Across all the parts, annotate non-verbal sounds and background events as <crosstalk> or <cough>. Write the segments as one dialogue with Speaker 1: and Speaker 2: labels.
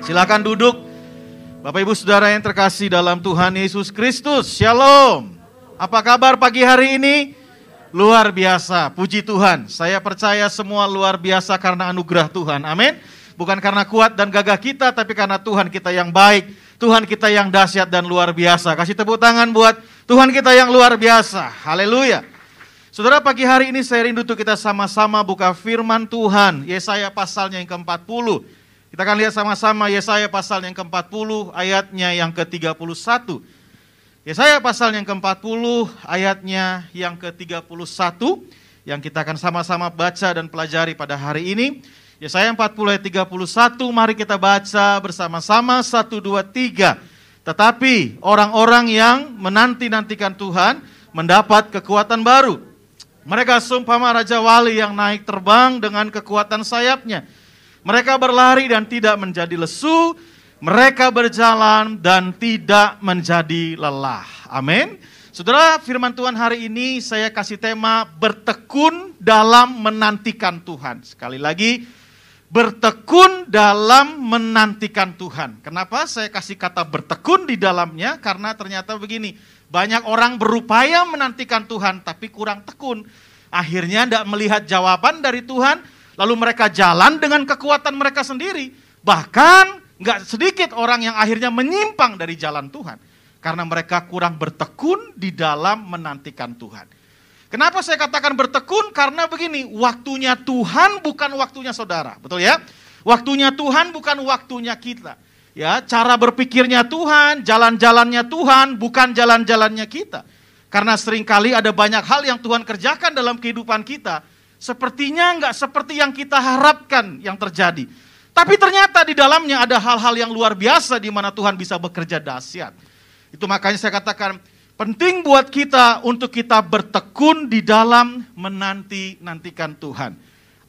Speaker 1: Silakan duduk. Bapak Ibu Saudara yang terkasih dalam Tuhan Yesus Kristus. Shalom. Apa kabar pagi hari ini? Luar biasa. Puji Tuhan. Saya percaya semua luar biasa karena anugerah Tuhan. Amin. Bukan karena kuat dan gagah kita, tapi karena Tuhan kita yang baik. Tuhan kita yang dahsyat dan luar biasa. Kasih tepuk tangan buat Tuhan kita yang luar biasa. Haleluya. Saudara pagi hari ini saya rindu untuk kita sama-sama buka firman Tuhan. Yesaya pasalnya yang ke-40. Kita akan lihat sama-sama Yesaya pasal yang ke-40 ayatnya yang ke-31. Yesaya pasal yang ke-40 ayatnya yang ke-31 yang kita akan sama-sama baca dan pelajari pada hari ini. Yesaya 40 ayat 31, mari kita baca bersama-sama 1 2 3. Tetapi orang-orang yang menanti-nantikan Tuhan mendapat kekuatan baru. Mereka sumpah raja wali yang naik terbang dengan kekuatan sayapnya mereka berlari dan tidak menjadi lesu, mereka berjalan dan tidak menjadi lelah. Amin. Saudara, firman Tuhan hari ini saya kasih tema bertekun dalam menantikan Tuhan. Sekali lagi, bertekun dalam menantikan Tuhan. Kenapa saya kasih kata bertekun di dalamnya? Karena ternyata begini, banyak orang berupaya menantikan Tuhan tapi kurang tekun. Akhirnya tidak melihat jawaban dari Tuhan, Lalu mereka jalan dengan kekuatan mereka sendiri. Bahkan nggak sedikit orang yang akhirnya menyimpang dari jalan Tuhan. Karena mereka kurang bertekun di dalam menantikan Tuhan. Kenapa saya katakan bertekun? Karena begini, waktunya Tuhan bukan waktunya saudara. Betul ya? Waktunya Tuhan bukan waktunya kita. Ya, cara berpikirnya Tuhan, jalan-jalannya Tuhan, bukan jalan-jalannya kita. Karena sering kali ada banyak hal yang Tuhan kerjakan dalam kehidupan kita sepertinya nggak seperti yang kita harapkan yang terjadi. Tapi ternyata di dalamnya ada hal-hal yang luar biasa di mana Tuhan bisa bekerja dahsyat. Itu makanya saya katakan penting buat kita untuk kita bertekun di dalam menanti-nantikan Tuhan.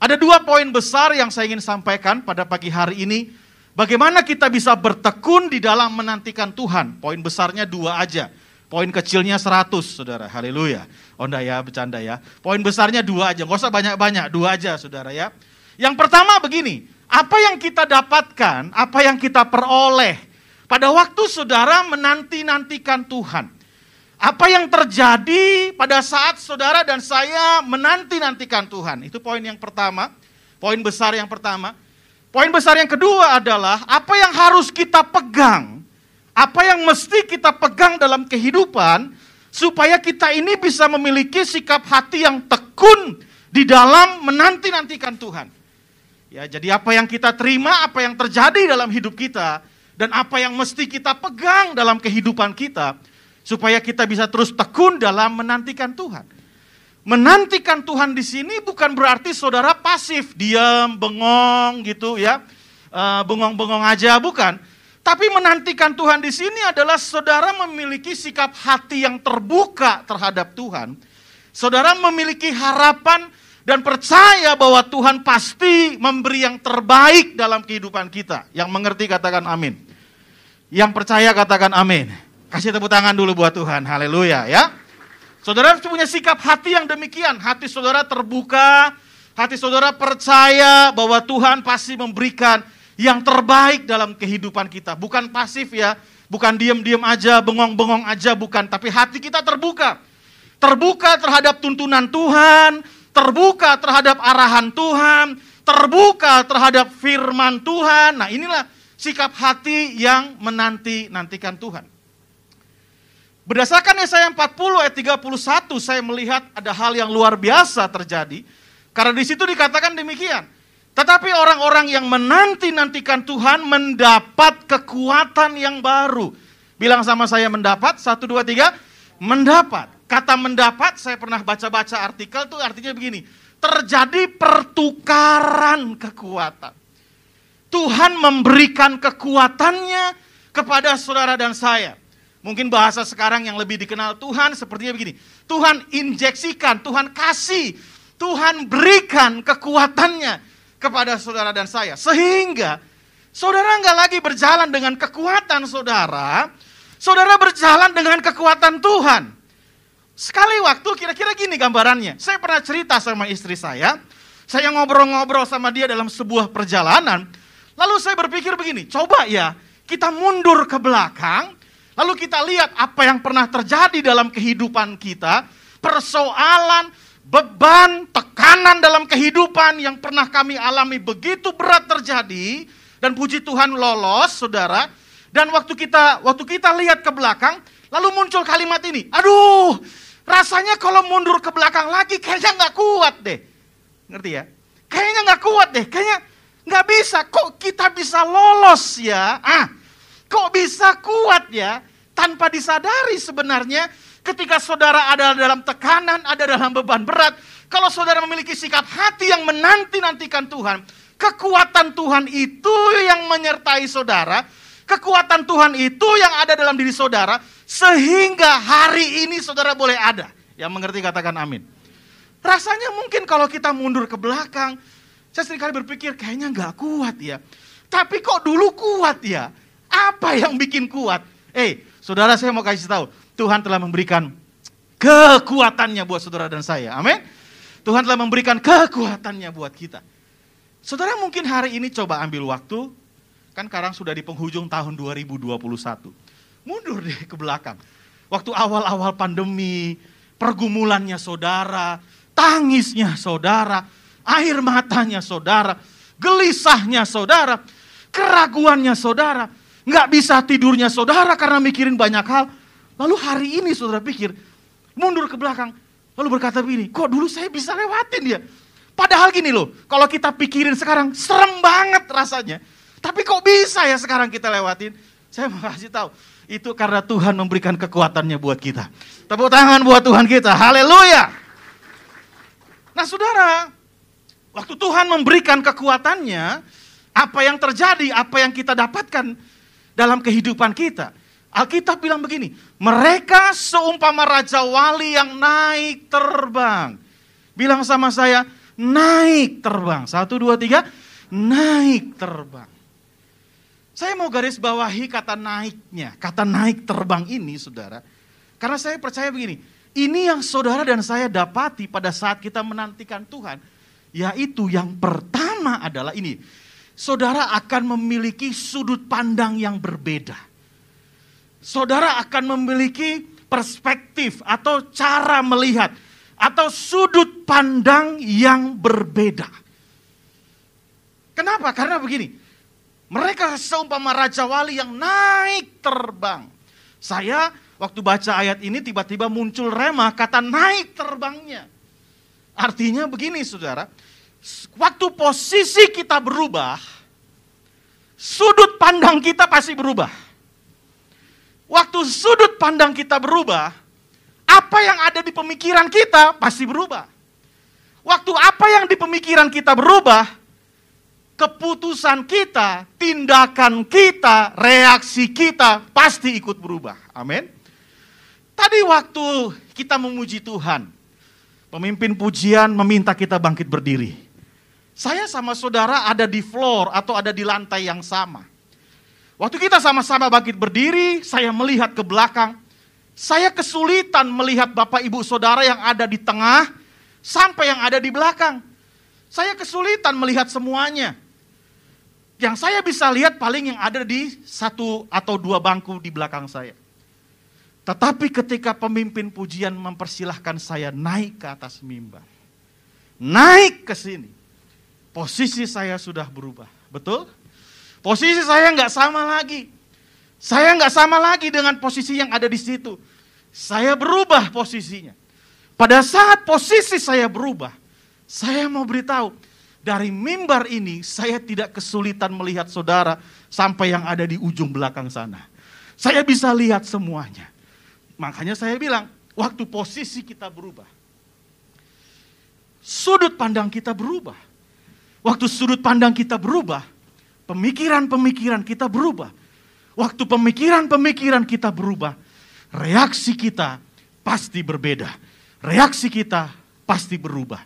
Speaker 1: Ada dua poin besar yang saya ingin sampaikan pada pagi hari ini. Bagaimana kita bisa bertekun di dalam menantikan Tuhan? Poin besarnya dua aja. Poin kecilnya 100, saudara. Haleluya. Onda ya, bercanda ya. Poin besarnya dua aja, nggak usah banyak-banyak, dua aja, saudara ya. Yang pertama begini, apa yang kita dapatkan, apa yang kita peroleh pada waktu saudara menanti-nantikan Tuhan. Apa yang terjadi pada saat saudara dan saya menanti-nantikan Tuhan. Itu poin yang pertama, poin besar yang pertama. Poin besar yang kedua adalah apa yang harus kita pegang apa yang mesti kita pegang dalam kehidupan supaya kita ini bisa memiliki sikap hati yang tekun di dalam menanti-nantikan Tuhan. Ya, jadi apa yang kita terima, apa yang terjadi dalam hidup kita dan apa yang mesti kita pegang dalam kehidupan kita supaya kita bisa terus tekun dalam menantikan Tuhan. Menantikan Tuhan di sini bukan berarti saudara pasif, diam, bengong gitu ya. Eh, bengong-bengong aja bukan tapi menantikan Tuhan di sini adalah saudara memiliki sikap hati yang terbuka terhadap Tuhan. Saudara memiliki harapan dan percaya bahwa Tuhan pasti memberi yang terbaik dalam kehidupan kita. Yang mengerti katakan amin. Yang percaya katakan amin. Kasih tepuk tangan dulu buat Tuhan. Haleluya ya. Saudara punya sikap hati yang demikian. Hati saudara terbuka, hati saudara percaya bahwa Tuhan pasti memberikan yang terbaik dalam kehidupan kita. Bukan pasif ya, bukan diam-diam aja, bengong-bengong aja, bukan. Tapi hati kita terbuka. Terbuka terhadap tuntunan Tuhan, terbuka terhadap arahan Tuhan, terbuka terhadap firman Tuhan. Nah inilah sikap hati yang menanti-nantikan Tuhan. Berdasarkan Yesaya 40 ayat 31 saya melihat ada hal yang luar biasa terjadi. Karena di situ dikatakan demikian. Tetapi orang-orang yang menanti-nantikan Tuhan mendapat kekuatan yang baru. Bilang sama saya mendapat, satu, dua, tiga, mendapat. Kata mendapat, saya pernah baca-baca artikel tuh artinya begini. Terjadi pertukaran kekuatan. Tuhan memberikan kekuatannya kepada saudara dan saya. Mungkin bahasa sekarang yang lebih dikenal Tuhan sepertinya begini. Tuhan injeksikan, Tuhan kasih, Tuhan berikan kekuatannya kepada saudara dan saya. Sehingga saudara nggak lagi berjalan dengan kekuatan saudara, saudara berjalan dengan kekuatan Tuhan. Sekali waktu kira-kira gini gambarannya. Saya pernah cerita sama istri saya, saya ngobrol-ngobrol sama dia dalam sebuah perjalanan. Lalu saya berpikir begini, coba ya kita mundur ke belakang, lalu kita lihat apa yang pernah terjadi dalam kehidupan kita, persoalan, beban, tekanan dalam kehidupan yang pernah kami alami begitu berat terjadi, dan puji Tuhan lolos, saudara. Dan waktu kita waktu kita lihat ke belakang, lalu muncul kalimat ini, aduh, rasanya kalau mundur ke belakang lagi kayaknya nggak kuat deh. Ngerti ya? Kayaknya nggak kuat deh, kayaknya nggak bisa. Kok kita bisa lolos ya? Ah, kok bisa kuat ya? Tanpa disadari sebenarnya ketika saudara ada dalam tekanan, ada dalam beban berat, kalau saudara memiliki sikap hati yang menanti-nantikan Tuhan, kekuatan Tuhan itu yang menyertai saudara, kekuatan Tuhan itu yang ada dalam diri saudara, sehingga hari ini saudara boleh ada. Yang mengerti katakan amin. Rasanya mungkin kalau kita mundur ke belakang, saya sering kali berpikir kayaknya nggak kuat ya. Tapi kok dulu kuat ya? Apa yang bikin kuat? Eh, saudara saya mau kasih tahu, Tuhan telah memberikan kekuatannya buat saudara dan saya. Amin. Tuhan telah memberikan kekuatannya buat kita. Saudara mungkin hari ini coba ambil waktu, kan sekarang sudah di penghujung tahun 2021. Mundur deh ke belakang. Waktu awal-awal pandemi, pergumulannya saudara, tangisnya saudara, air matanya saudara, gelisahnya saudara, keraguannya saudara, nggak bisa tidurnya saudara karena mikirin banyak hal. Lalu hari ini saudara pikir, mundur ke belakang, lalu berkata begini, kok dulu saya bisa lewatin ya? Padahal gini loh, kalau kita pikirin sekarang serem banget rasanya. Tapi kok bisa ya sekarang kita lewatin? Saya mau kasih tahu, itu karena Tuhan memberikan kekuatannya buat kita. Tepuk tangan buat Tuhan kita, haleluya. Nah saudara, waktu Tuhan memberikan kekuatannya, apa yang terjadi, apa yang kita dapatkan dalam kehidupan kita. Alkitab bilang begini, mereka seumpama Raja Wali yang naik terbang. Bilang sama saya, naik terbang. Satu, dua, tiga, naik terbang. Saya mau garis bawahi kata naiknya, kata naik terbang ini saudara. Karena saya percaya begini, ini yang saudara dan saya dapati pada saat kita menantikan Tuhan. Yaitu yang pertama adalah ini. Saudara akan memiliki sudut pandang yang berbeda. Saudara akan memiliki perspektif atau cara melihat atau sudut pandang yang berbeda. Kenapa? Karena begini. Mereka seumpama raja wali yang naik terbang. Saya Waktu baca ayat ini tiba-tiba muncul rema kata naik terbangnya. Artinya begini saudara, waktu posisi kita berubah, sudut pandang kita pasti berubah. Waktu sudut pandang kita berubah, apa yang ada di pemikiran kita pasti berubah. Waktu apa yang di pemikiran kita berubah, keputusan kita, tindakan kita, reaksi kita pasti ikut berubah. Amin. Tadi waktu kita memuji Tuhan, pemimpin pujian meminta kita bangkit berdiri. Saya sama saudara ada di floor atau ada di lantai yang sama. Waktu kita sama-sama bangkit berdiri, saya melihat ke belakang. Saya kesulitan melihat Bapak Ibu Saudara yang ada di tengah sampai yang ada di belakang. Saya kesulitan melihat semuanya. Yang saya bisa lihat paling yang ada di satu atau dua bangku di belakang saya. Tetapi ketika pemimpin pujian mempersilahkan saya naik ke atas mimbar, naik ke sini, posisi saya sudah berubah. Betul? Posisi saya nggak sama lagi. Saya nggak sama lagi dengan posisi yang ada di situ. Saya berubah posisinya. Pada saat posisi saya berubah, saya mau beritahu, dari mimbar ini saya tidak kesulitan melihat saudara sampai yang ada di ujung belakang sana. Saya bisa lihat semuanya. Makanya saya bilang, waktu posisi kita berubah, sudut pandang kita berubah. Waktu sudut pandang kita berubah, pemikiran-pemikiran kita berubah. Waktu pemikiran-pemikiran kita berubah, reaksi kita pasti berbeda. Reaksi kita pasti berubah.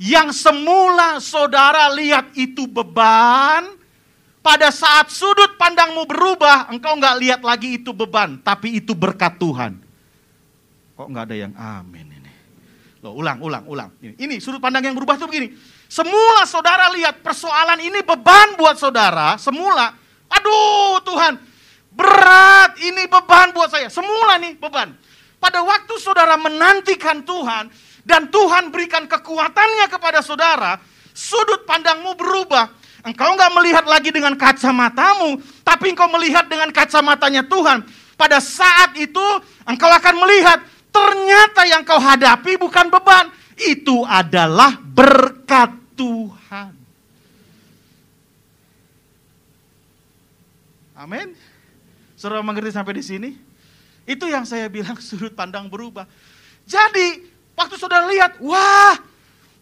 Speaker 1: Yang semula saudara lihat itu beban, pada saat sudut pandangmu berubah, engkau nggak lihat lagi itu beban, tapi itu berkat Tuhan. Kok nggak ada yang amin ini? Loh, ulang, ulang, ulang. Ini, ini sudut pandang yang berubah tuh begini. Semula saudara lihat persoalan ini beban buat saudara, semula. Aduh Tuhan, berat ini beban buat saya. Semula nih beban. Pada waktu saudara menantikan Tuhan dan Tuhan berikan kekuatannya kepada saudara, sudut pandangmu berubah. Engkau nggak melihat lagi dengan kacamatamu, tapi engkau melihat dengan kacamatanya Tuhan. Pada saat itu engkau akan melihat ternyata yang kau hadapi bukan beban, itu adalah berkat Tuhan. Amin. Saudara mengerti sampai di sini? Itu yang saya bilang <laughs> sudut pandang berubah. Jadi, waktu saudara lihat, wah,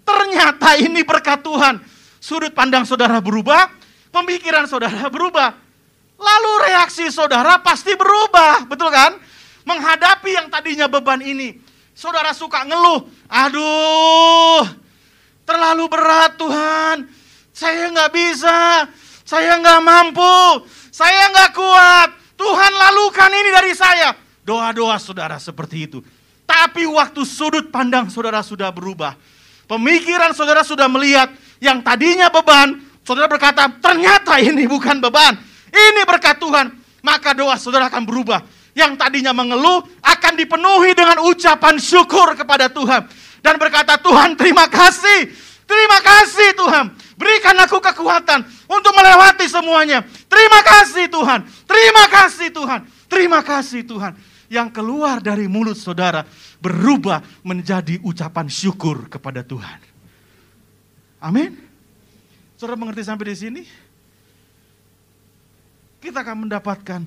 Speaker 1: ternyata ini berkat Tuhan. Sudut pandang saudara berubah, pemikiran saudara <laughs> berubah. Lalu reaksi saudara pasti berubah, betul kan? Menghadapi yang tadinya beban ini. Saudara suka ngeluh, aduh, terlalu berat Tuhan. Saya nggak bisa, saya nggak mampu, saya nggak kuat. Tuhan lalukan ini dari saya. Doa-doa saudara seperti itu. Tapi waktu sudut pandang saudara sudah berubah. Pemikiran saudara sudah melihat yang tadinya beban. Saudara berkata, ternyata ini bukan beban. Ini berkat Tuhan. Maka doa saudara akan berubah. Yang tadinya mengeluh akan dipenuhi dengan ucapan syukur kepada Tuhan. Dan berkata, Tuhan terima kasih Terima kasih Tuhan. Berikan aku kekuatan untuk melewati semuanya. Terima kasih Tuhan. Terima kasih Tuhan. Terima kasih Tuhan. Yang keluar dari mulut saudara berubah menjadi ucapan syukur kepada Tuhan. Amin. Saudara mengerti sampai di sini? Kita akan mendapatkan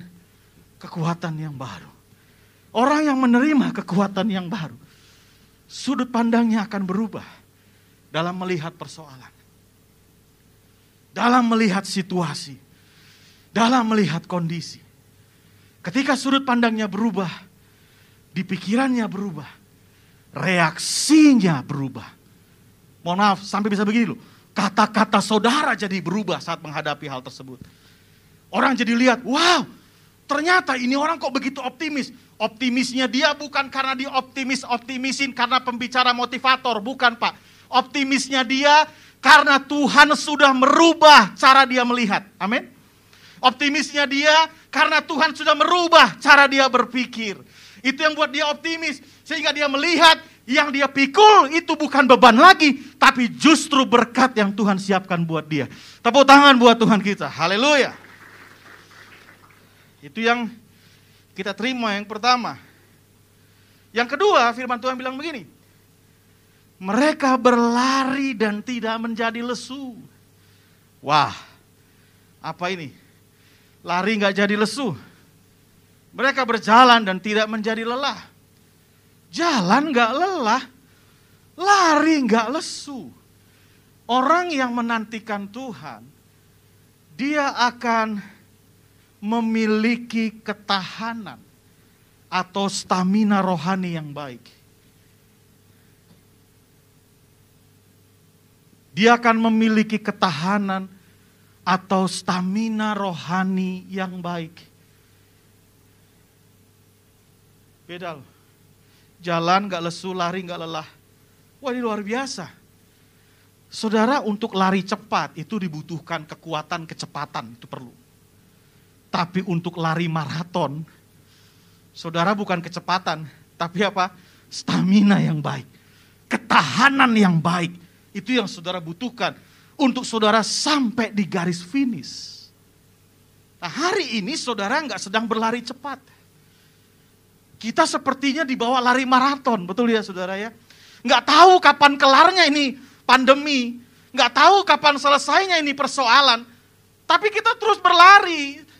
Speaker 1: kekuatan yang baru. Orang yang menerima kekuatan yang baru, sudut pandangnya akan berubah dalam melihat persoalan, dalam melihat situasi, dalam melihat kondisi. Ketika sudut pandangnya berubah, di pikirannya berubah, reaksinya berubah. Mohon maaf, sampai bisa begini loh. Kata-kata saudara jadi berubah saat menghadapi hal tersebut. Orang jadi lihat, wow, ternyata ini orang kok begitu optimis. Optimisnya dia bukan karena dia optimis-optimisin karena pembicara motivator, bukan pak Optimisnya dia karena Tuhan sudah merubah cara dia melihat. Amin. Optimisnya dia karena Tuhan sudah merubah cara dia berpikir. Itu yang buat dia optimis. Sehingga dia melihat yang dia pikul itu bukan beban lagi. Tapi justru berkat yang Tuhan siapkan buat dia. Tepuk tangan buat Tuhan kita. Haleluya. Itu yang kita terima yang pertama. Yang kedua firman Tuhan bilang begini. Mereka berlari dan tidak menjadi lesu. Wah, apa ini? Lari nggak jadi lesu. Mereka berjalan dan tidak menjadi lelah. Jalan nggak lelah, lari nggak lesu. Orang yang menantikan Tuhan, dia akan memiliki ketahanan atau stamina rohani yang baik. Dia akan memiliki ketahanan atau stamina rohani yang baik. Beda. Jalan gak lesu, lari gak lelah. Wah ini luar biasa. Saudara untuk lari cepat itu dibutuhkan kekuatan, kecepatan, itu perlu. Tapi untuk lari maraton, saudara bukan kecepatan, tapi apa? Stamina yang baik. Ketahanan yang baik itu yang saudara butuhkan untuk saudara sampai di garis finish. Nah, hari ini saudara nggak sedang berlari cepat. Kita sepertinya dibawa lari maraton, betul ya saudara ya? Nggak tahu kapan kelarnya ini pandemi, nggak tahu kapan selesainya ini persoalan. Tapi kita terus berlari.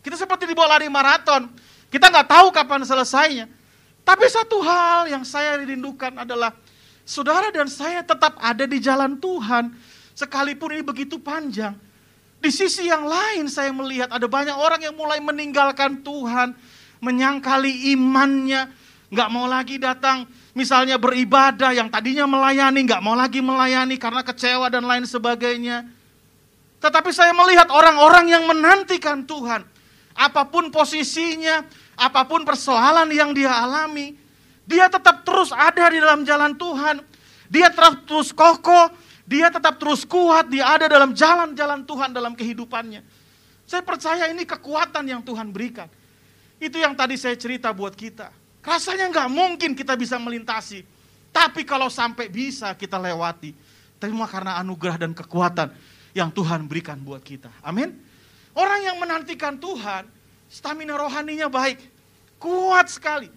Speaker 1: Kita seperti dibawa lari maraton. Kita nggak tahu kapan selesainya. Tapi satu hal yang saya rindukan adalah saudara dan saya tetap ada di jalan Tuhan. Sekalipun ini begitu panjang. Di sisi yang lain saya melihat ada banyak orang yang mulai meninggalkan Tuhan. Menyangkali imannya. Nggak mau lagi datang misalnya beribadah yang tadinya melayani. Nggak mau lagi melayani karena kecewa dan lain sebagainya. Tetapi saya melihat orang-orang yang menantikan Tuhan. Apa pun posisinya, apa pun persoalan yang dia alami, dia tetap terus ada di dalam jalan Tuhan. Dia terus, terus kokoh. Dia tetap terus kuat, dia ada dalam jalan-jalan Tuhan dalam kehidupannya. Saya percaya ini kekuatan yang Tuhan berikan. Itu yang tadi saya cerita buat kita. Rasanya nggak mungkin kita bisa melintasi. Tapi kalau sampai bisa kita lewati. Terima karena anugerah dan kekuatan yang Tuhan berikan buat kita. Amin. Orang yang menantikan Tuhan, stamina rohaninya baik. Kuat sekali.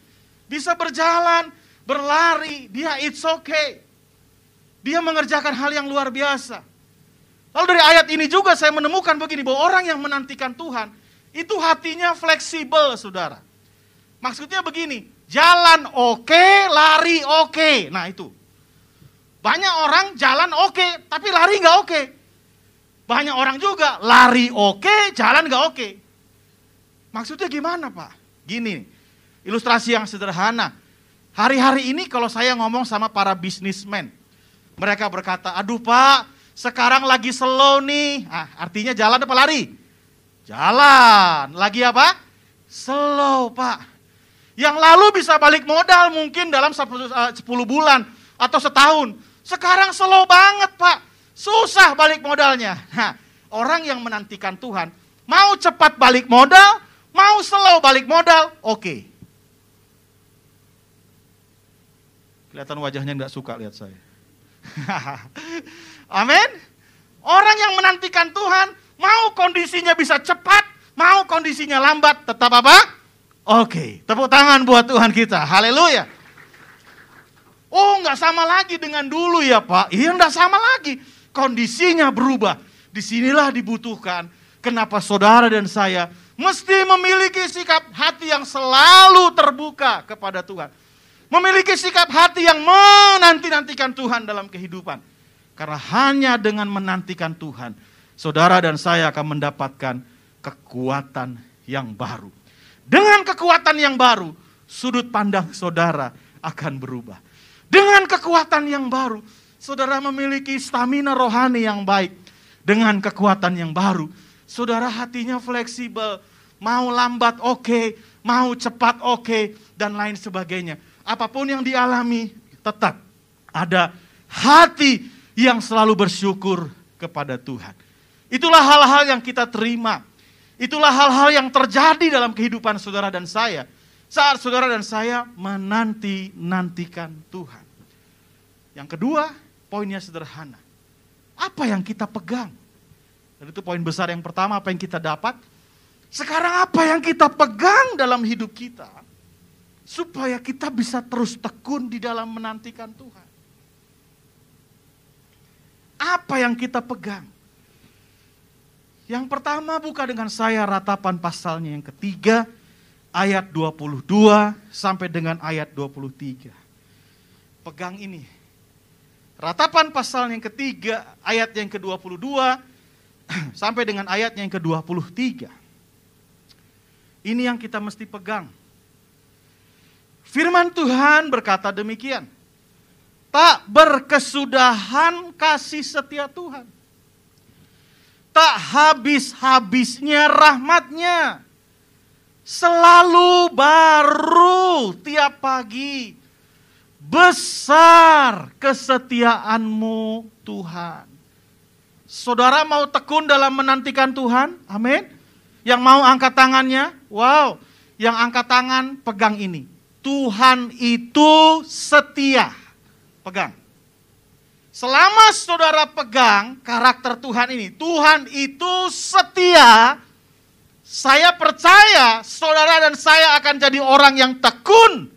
Speaker 1: Bisa berjalan, berlari, dia it's okay. Dia mengerjakan hal yang luar biasa. Lalu dari ayat ini juga saya menemukan begini, bahwa orang yang menantikan Tuhan, itu hatinya fleksibel, saudara. Maksudnya begini, jalan oke, okay, lari oke. Okay. Nah itu. Banyak orang jalan oke, okay, tapi lari nggak oke. Okay. Banyak orang juga lari oke, jalan nggak oke. Maksudnya gimana Pak? Gini, ilustrasi yang sederhana. Hari-hari ini kalau saya ngomong sama para bisnismen, mereka berkata, aduh pak, sekarang lagi slow nih. Ah, artinya jalan apa lari? Jalan. Lagi apa? Slow pak. Yang lalu bisa balik modal mungkin dalam 10 eh, bulan atau setahun. Sekarang slow banget pak. Susah balik modalnya. Nah, orang yang menantikan Tuhan, mau cepat balik modal, mau slow balik modal, oke. Okay. Kelihatan wajahnya nggak suka lihat saya. <laughs> Amin. Orang yang menantikan Tuhan, mau kondisinya bisa cepat, mau kondisinya lambat, tetap apa? Oke, tepuk tangan buat Tuhan kita. Haleluya. Oh, nggak sama lagi dengan dulu ya Pak. Iya, nggak sama lagi. Kondisinya berubah. Di sinilah dibutuhkan. Kenapa saudara dan saya mesti memiliki sikap hati yang selalu terbuka kepada Tuhan Memiliki sikap hati yang menanti-nantikan Tuhan dalam kehidupan. Karena hanya dengan menantikan Tuhan, saudara dan saya akan mendapatkan kekuatan yang baru. Dengan kekuatan yang baru, sudut pandang saudara akan berubah. Dengan kekuatan yang baru, saudara memiliki stamina rohani yang baik. Dengan kekuatan yang baru, saudara hatinya fleksibel, mau lambat oke, okay, mau cepat oke, okay, dan lain sebagainya apa pun yang dialami, tetap ada hati yang selalu bersyukur kepada Tuhan. Itulah hal-hal yang kita terima. Itulah hal-hal yang terjadi dalam kehidupan saudara dan saya. Saat saudara dan saya menanti-nantikan Tuhan. Yang kedua, poinnya sederhana. Apa yang kita pegang? Dan itu poin besar yang pertama, apa yang kita dapat. Sekarang apa yang kita pegang dalam hidup kita? supaya kita bisa terus tekun di dalam menantikan Tuhan. Apa yang kita pegang? Yang pertama buka dengan saya ratapan pasalnya yang ketiga ayat 22 sampai dengan ayat 23. Pegang ini. Ratapan pasal yang ketiga ayat yang ke-22 <clears throat> sampai dengan ayat yang ke-23. Ini yang kita mesti pegang Firman Tuhan berkata demikian. Tak berkesudahan kasih setia Tuhan. Tak habis-habisnya rahmatnya. Selalu baru tiap pagi. Besar kesetiaanmu Tuhan. Saudara mau tekun dalam menantikan Tuhan? Amin. Yang mau angkat tangannya? Wow. Yang angkat tangan pegang ini. Tuhan itu setia. Pegang. Selama saudara pegang karakter Tuhan ini, Tuhan itu setia. Saya percaya saudara dan saya akan jadi orang yang tekun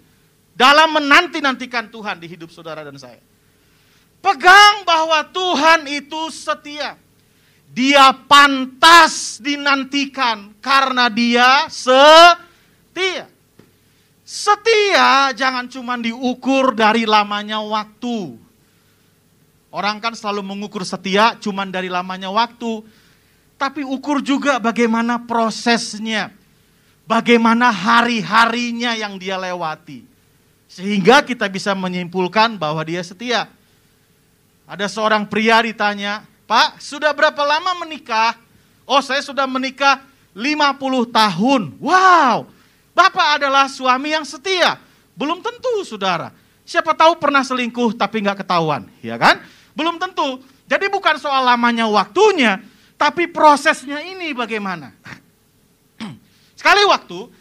Speaker 1: dalam menanti-nantikan Tuhan di hidup saudara dan saya. Pegang bahwa Tuhan itu setia. Dia pantas dinantikan karena dia setia. Setia jangan cuma diukur dari lamanya waktu. Orang kan selalu mengukur setia cuma dari lamanya waktu. Tapi ukur juga bagaimana prosesnya. Bagaimana hari-harinya yang dia lewati. Sehingga kita bisa menyimpulkan bahwa dia setia. Ada seorang pria ditanya, Pak sudah berapa lama menikah? Oh saya sudah menikah 50 tahun. Wow, Bapak adalah suami yang setia. Belum tentu saudara. Siapa tahu pernah selingkuh tapi nggak ketahuan, ya kan? Belum tentu. Jadi bukan soal lamanya waktunya, tapi prosesnya ini bagaimana. <clears throat> Sekali waktu,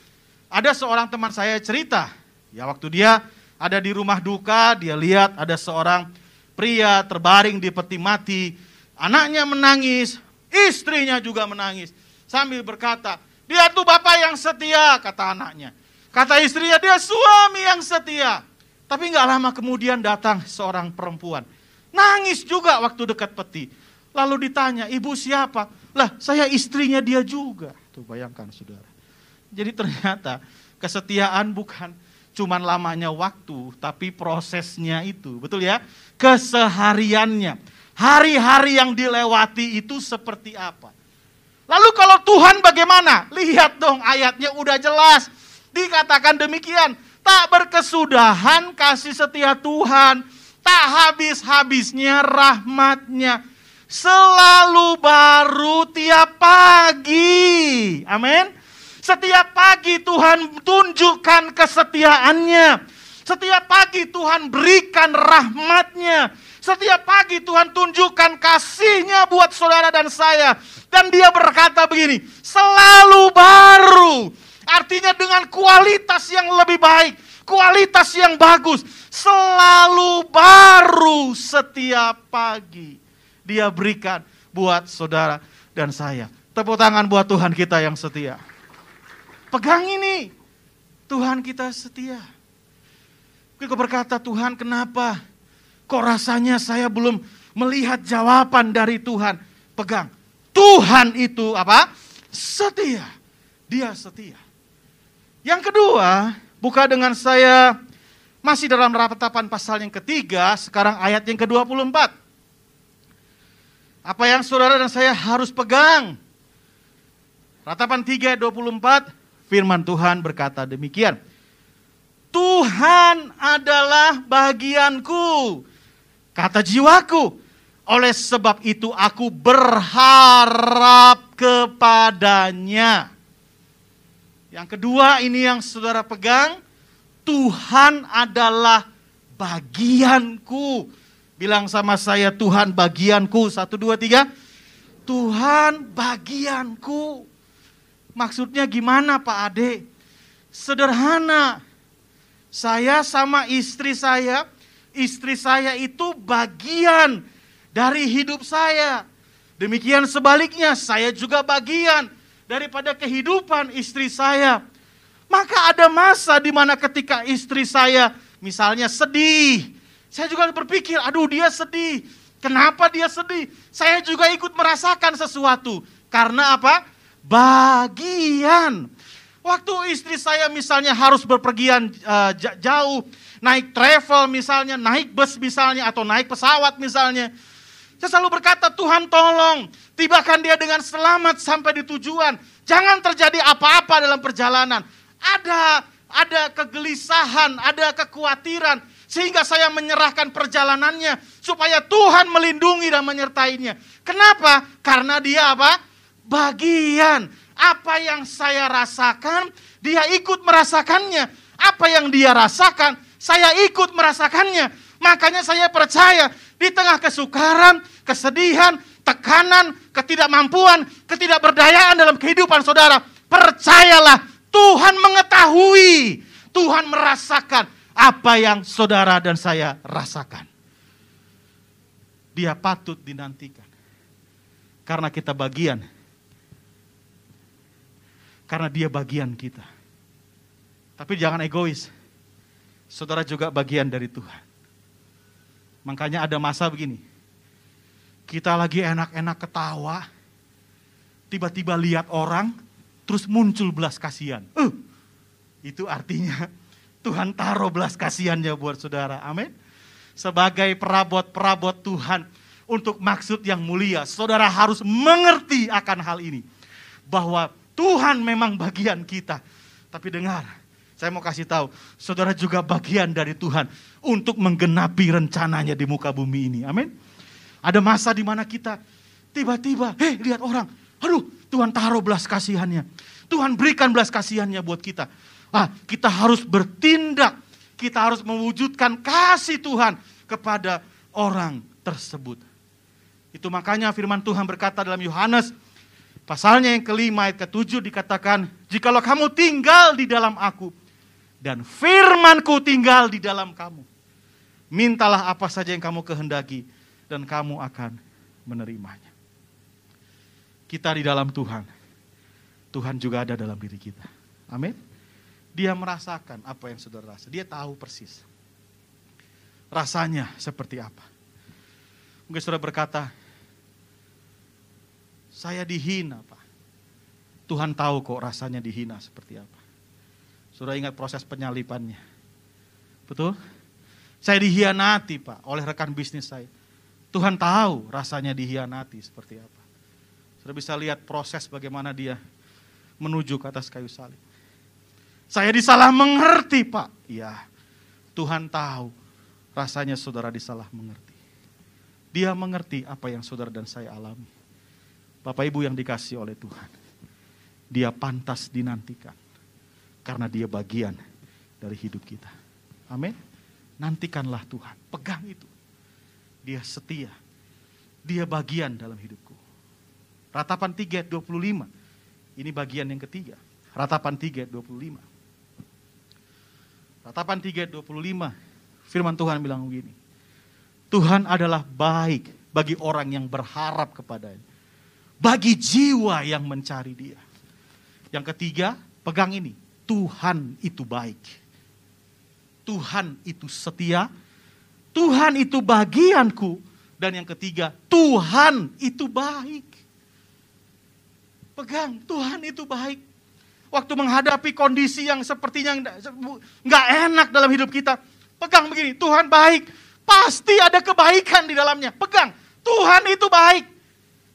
Speaker 1: ada seorang teman saya cerita, ya waktu dia ada di rumah duka, dia lihat ada seorang pria terbaring di peti mati, anaknya menangis, istrinya juga menangis, sambil berkata, dia tuh bapak yang setia, kata anaknya. Kata istrinya, dia suami yang setia. Tapi nggak lama kemudian datang seorang perempuan. Nangis juga waktu dekat peti. Lalu ditanya, ibu siapa? Lah, saya istrinya dia juga. Tuh bayangkan saudara. Jadi ternyata kesetiaan bukan cuman lamanya waktu, tapi prosesnya itu. Betul ya? Kesehariannya. Hari-hari yang dilewati itu seperti apa? Lalu kalau Tuhan bagaimana? Lihat dong ayatnya udah jelas. Dikatakan demikian, tak berkesudahan kasih setia Tuhan, tak habis-habisnya rahmatnya, selalu baru tiap pagi. Amin. Setiap pagi Tuhan tunjukkan kesetiaannya. Setiap pagi Tuhan berikan rahmatnya. Setiap pagi Tuhan tunjukkan kasihnya buat saudara dan saya. Dan dia berkata begini, selalu baru Artinya dengan kualitas yang lebih baik, kualitas yang bagus, selalu baru setiap pagi dia berikan buat saudara dan saya. Tepuk tangan buat Tuhan kita yang setia. Pegang ini, Tuhan kita setia. Kita berkata, Tuhan kenapa? Kok rasanya saya belum melihat jawaban dari Tuhan? Pegang. Tuhan itu apa? Setia. Dia setia. Yang kedua, buka dengan saya masih dalam ratapan pasal yang ketiga, sekarang ayat yang ke-24. Apa yang saudara dan saya harus pegang? Ratapan 3 24, firman Tuhan berkata demikian. Tuhan adalah bagianku, kata jiwaku. Oleh sebab itu aku berharap kepadanya. Yang kedua ini yang saudara pegang, Tuhan adalah bagianku. Bilang sama saya, Tuhan bagianku. Satu, dua, tiga. Tuhan bagianku. Maksudnya gimana Pak Ade? Sederhana. Saya sama istri saya, istri saya itu bagian dari hidup saya. Demikian sebaliknya, saya juga bagian daripada kehidupan istri saya. Maka ada masa di mana ketika istri saya misalnya sedih, saya juga berpikir, aduh dia sedih. Kenapa dia sedih? Saya juga ikut merasakan sesuatu. Karena apa? Bagian. Waktu istri saya misalnya harus berpergian uh, jauh, naik travel misalnya, naik bus misalnya, atau naik pesawat misalnya. Saya selalu berkata, Tuhan tolong, tibakan dia dengan selamat sampai di tujuan. Jangan terjadi apa-apa dalam perjalanan. Ada ada kegelisahan, ada kekhawatiran sehingga saya menyerahkan perjalanannya supaya Tuhan melindungi dan menyertainya. Kenapa? Karena dia apa? Bagian apa yang saya rasakan, dia ikut merasakannya. Apa yang dia rasakan, saya ikut merasakannya. Makanya saya percaya di tengah kesukaran, kesedihan, tekanan, ketidakmampuan, ketidakberdayaan dalam kehidupan saudara, percayalah Tuhan mengetahui, Tuhan merasakan apa yang saudara dan saya rasakan. Dia patut dinantikan. Karena kita bagian. Karena dia bagian kita. Tapi jangan egois. Saudara juga bagian dari Tuhan. Makanya ada masa begini. Kita lagi enak-enak ketawa, tiba-tiba lihat orang, terus muncul belas kasihan. Uh, itu artinya <laughs> Tuhan taruh belas kasihannya buat saudara. Amin. Sebagai perabot-perabot Tuhan untuk maksud yang mulia, saudara harus mengerti akan hal ini. Bahwa Tuhan memang bagian kita. Tapi dengar, saya mau kasih tahu, saudara juga bagian dari Tuhan untuk menggenapi rencananya di muka bumi ini. Amin. Ada masa di mana kita tiba-tiba, hei lihat orang, aduh Tuhan taruh belas kasihannya. Tuhan berikan belas kasihannya buat kita. Ah, kita harus bertindak, kita harus mewujudkan kasih Tuhan kepada orang tersebut. Itu makanya firman Tuhan berkata dalam Yohanes pasalnya yang kelima ayat ketujuh dikatakan, Jikalau kamu tinggal di dalam aku dan firmanku tinggal di dalam kamu. Mintalah apa saja yang kamu kehendaki dan kamu akan menerimanya. Kita di dalam Tuhan. Tuhan juga ada dalam diri kita. Amin. Dia merasakan apa yang saudara rasa. Dia tahu persis. Rasanya seperti apa. Mungkin saudara berkata, saya dihina, Pak. Tuhan tahu kok rasanya dihina seperti apa. Sudah ingat proses penyalipannya. Betul? Saya dihianati, Pak, oleh rekan bisnis saya. Tuhan tahu rasanya dihianati seperti apa. Sudah bisa lihat proses bagaimana dia menuju ke atas kayu salib. Saya disalah mengerti, Pak. Ya, Tuhan tahu rasanya saudara disalah mengerti. Dia mengerti apa yang saudara dan saya alami. Bapak Ibu yang dikasih oleh Tuhan. Dia pantas dinantikan. Karena dia bagian dari hidup kita. Amin. Nantikanlah Tuhan. Pegang itu. Dia setia. Dia bagian dalam hidupku. Ratapan 3 ayat 25. Ini bagian yang ketiga. Ratapan 3 ayat 25. Ratapan 3 ayat 25. Firman Tuhan bilang begini. Tuhan adalah baik bagi orang yang berharap kepadanya bagi jiwa yang mencari dia. Yang ketiga, pegang ini. Tuhan itu baik. Tuhan itu setia. Tuhan itu bagianku. Dan yang ketiga, Tuhan itu baik. Pegang, Tuhan itu baik. Waktu menghadapi kondisi yang sepertinya nggak enak dalam hidup kita. Pegang begini, Tuhan baik. Pasti ada kebaikan di dalamnya. Pegang, Tuhan itu baik.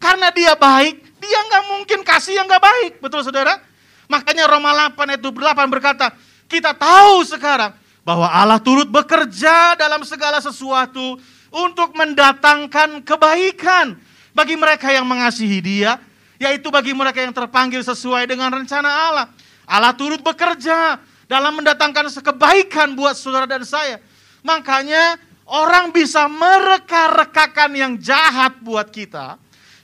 Speaker 1: Karena dia baik, dia nggak mungkin kasih yang nggak baik. Betul saudara? Makanya Roma 8 ayat 8 berkata, kita tahu sekarang bahwa Allah turut bekerja dalam segala sesuatu untuk mendatangkan kebaikan bagi mereka yang mengasihi dia, yaitu bagi mereka yang terpanggil sesuai dengan rencana Allah. Allah turut bekerja dalam mendatangkan kebaikan buat saudara dan saya. Makanya orang bisa mereka-rekakan yang jahat buat kita,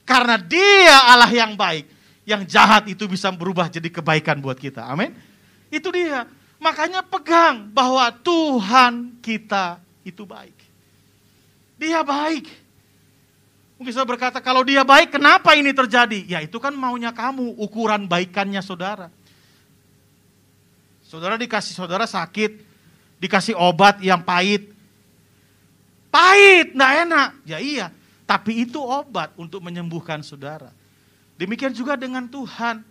Speaker 1: karena dia Allah yang baik. Yang jahat itu bisa berubah jadi kebaikan buat kita. Amin. Itu dia. Makanya pegang bahwa Tuhan kita itu baik. Dia baik. Mungkin saya berkata, kalau dia baik, kenapa ini terjadi? Ya itu kan maunya kamu, ukuran baikannya saudara. Saudara dikasih saudara sakit, dikasih obat yang pahit. Pahit, enggak enak. Ya iya, tapi itu obat untuk menyembuhkan saudara. Demikian juga dengan Tuhan.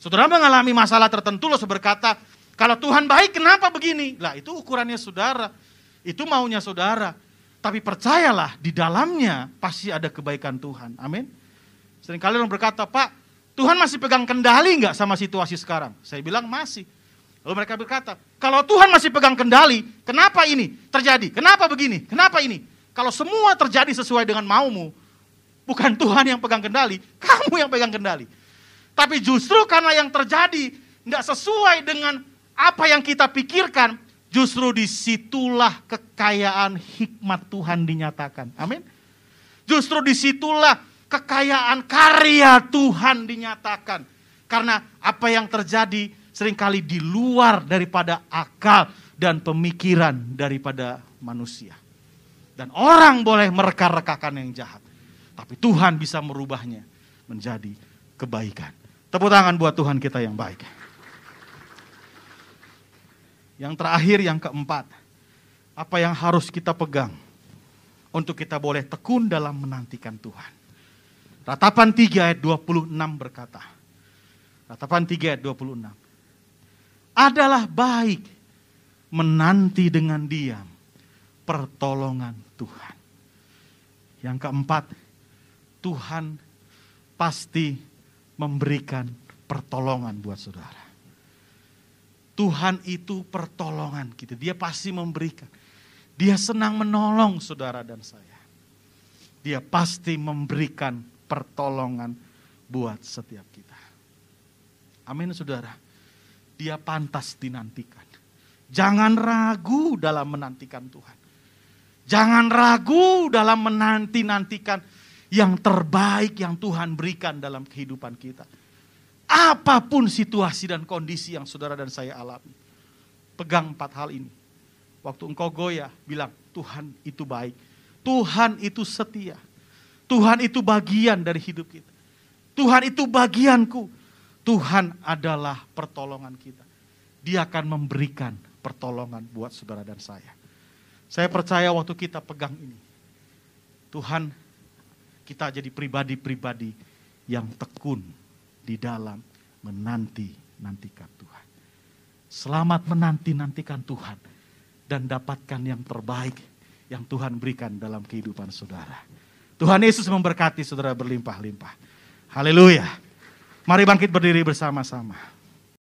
Speaker 1: Saudara mengalami masalah tertentu, lo berkata, kalau Tuhan baik kenapa begini? Lah itu ukurannya saudara. Itu maunya saudara. Tapi percayalah di dalamnya pasti ada kebaikan Tuhan. Amin. Sering kali orang berkata, Pak, Tuhan masih pegang kendali nggak sama situasi sekarang? Saya bilang masih. Lalu mereka berkata, kalau Tuhan masih pegang kendali, kenapa ini terjadi? Kenapa begini? Kenapa ini? Kalau semua terjadi sesuai dengan maumu, bukan <laughs> Tuhan yang pegang kendali, kamu yang pegang kendali. Tapi justru karena yang terjadi tidak sesuai dengan apa yang kita pikirkan, justru di situlah kekayaan hikmat Tuhan dinyatakan. Amin. Justru di situlah kekayaan karya Tuhan dinyatakan. Karena apa yang terjadi sering kali di luar daripada akal dan pemikiran daripada manusia. Dan orang boleh mereka-rekakan yang jahat. Tapi Tuhan bisa merubahnya menjadi kebaikan. Tepuk tangan buat Tuhan kita yang baik. Yang terakhir, yang keempat. Apa yang harus kita pegang untuk kita boleh tekun dalam menantikan Tuhan. Ratapan 3 ayat 26 berkata. Ratapan 3 ayat 26. Adalah baik menanti dengan diam pertolongan Tuhan. Yang keempat, Tuhan pasti memberikan pertolongan buat saudara. Tuhan itu pertolongan kita. Dia pasti memberikan. Dia senang menolong saudara dan saya. Dia pasti memberikan pertolongan buat setiap kita. Amin saudara. Dia pantas dinantikan. Jangan ragu dalam menantikan Tuhan. Jangan ragu dalam menanti-nantikan yang terbaik yang Tuhan berikan dalam kehidupan kita. Apa pun situasi dan kondisi yang saudara dan saya alami. Pegang empat hal ini. Waktu engkau goyah, bilang Tuhan itu baik. Tuhan itu setia. Tuhan itu bagian dari hidup kita. Tuhan itu bagianku. Tuhan adalah pertolongan kita. Dia akan memberikan pertolongan buat saudara dan saya. Saya percaya waktu kita pegang ini, Tuhan kita jadi pribadi-pribadi yang tekun di dalam menanti-nantikan Tuhan. Selamat menanti-nantikan Tuhan dan dapatkan yang terbaik yang Tuhan berikan dalam kehidupan saudara. Tuhan Yesus memberkati saudara berlimpah-limpah. Haleluya. Mari bangkit berdiri bersama-sama.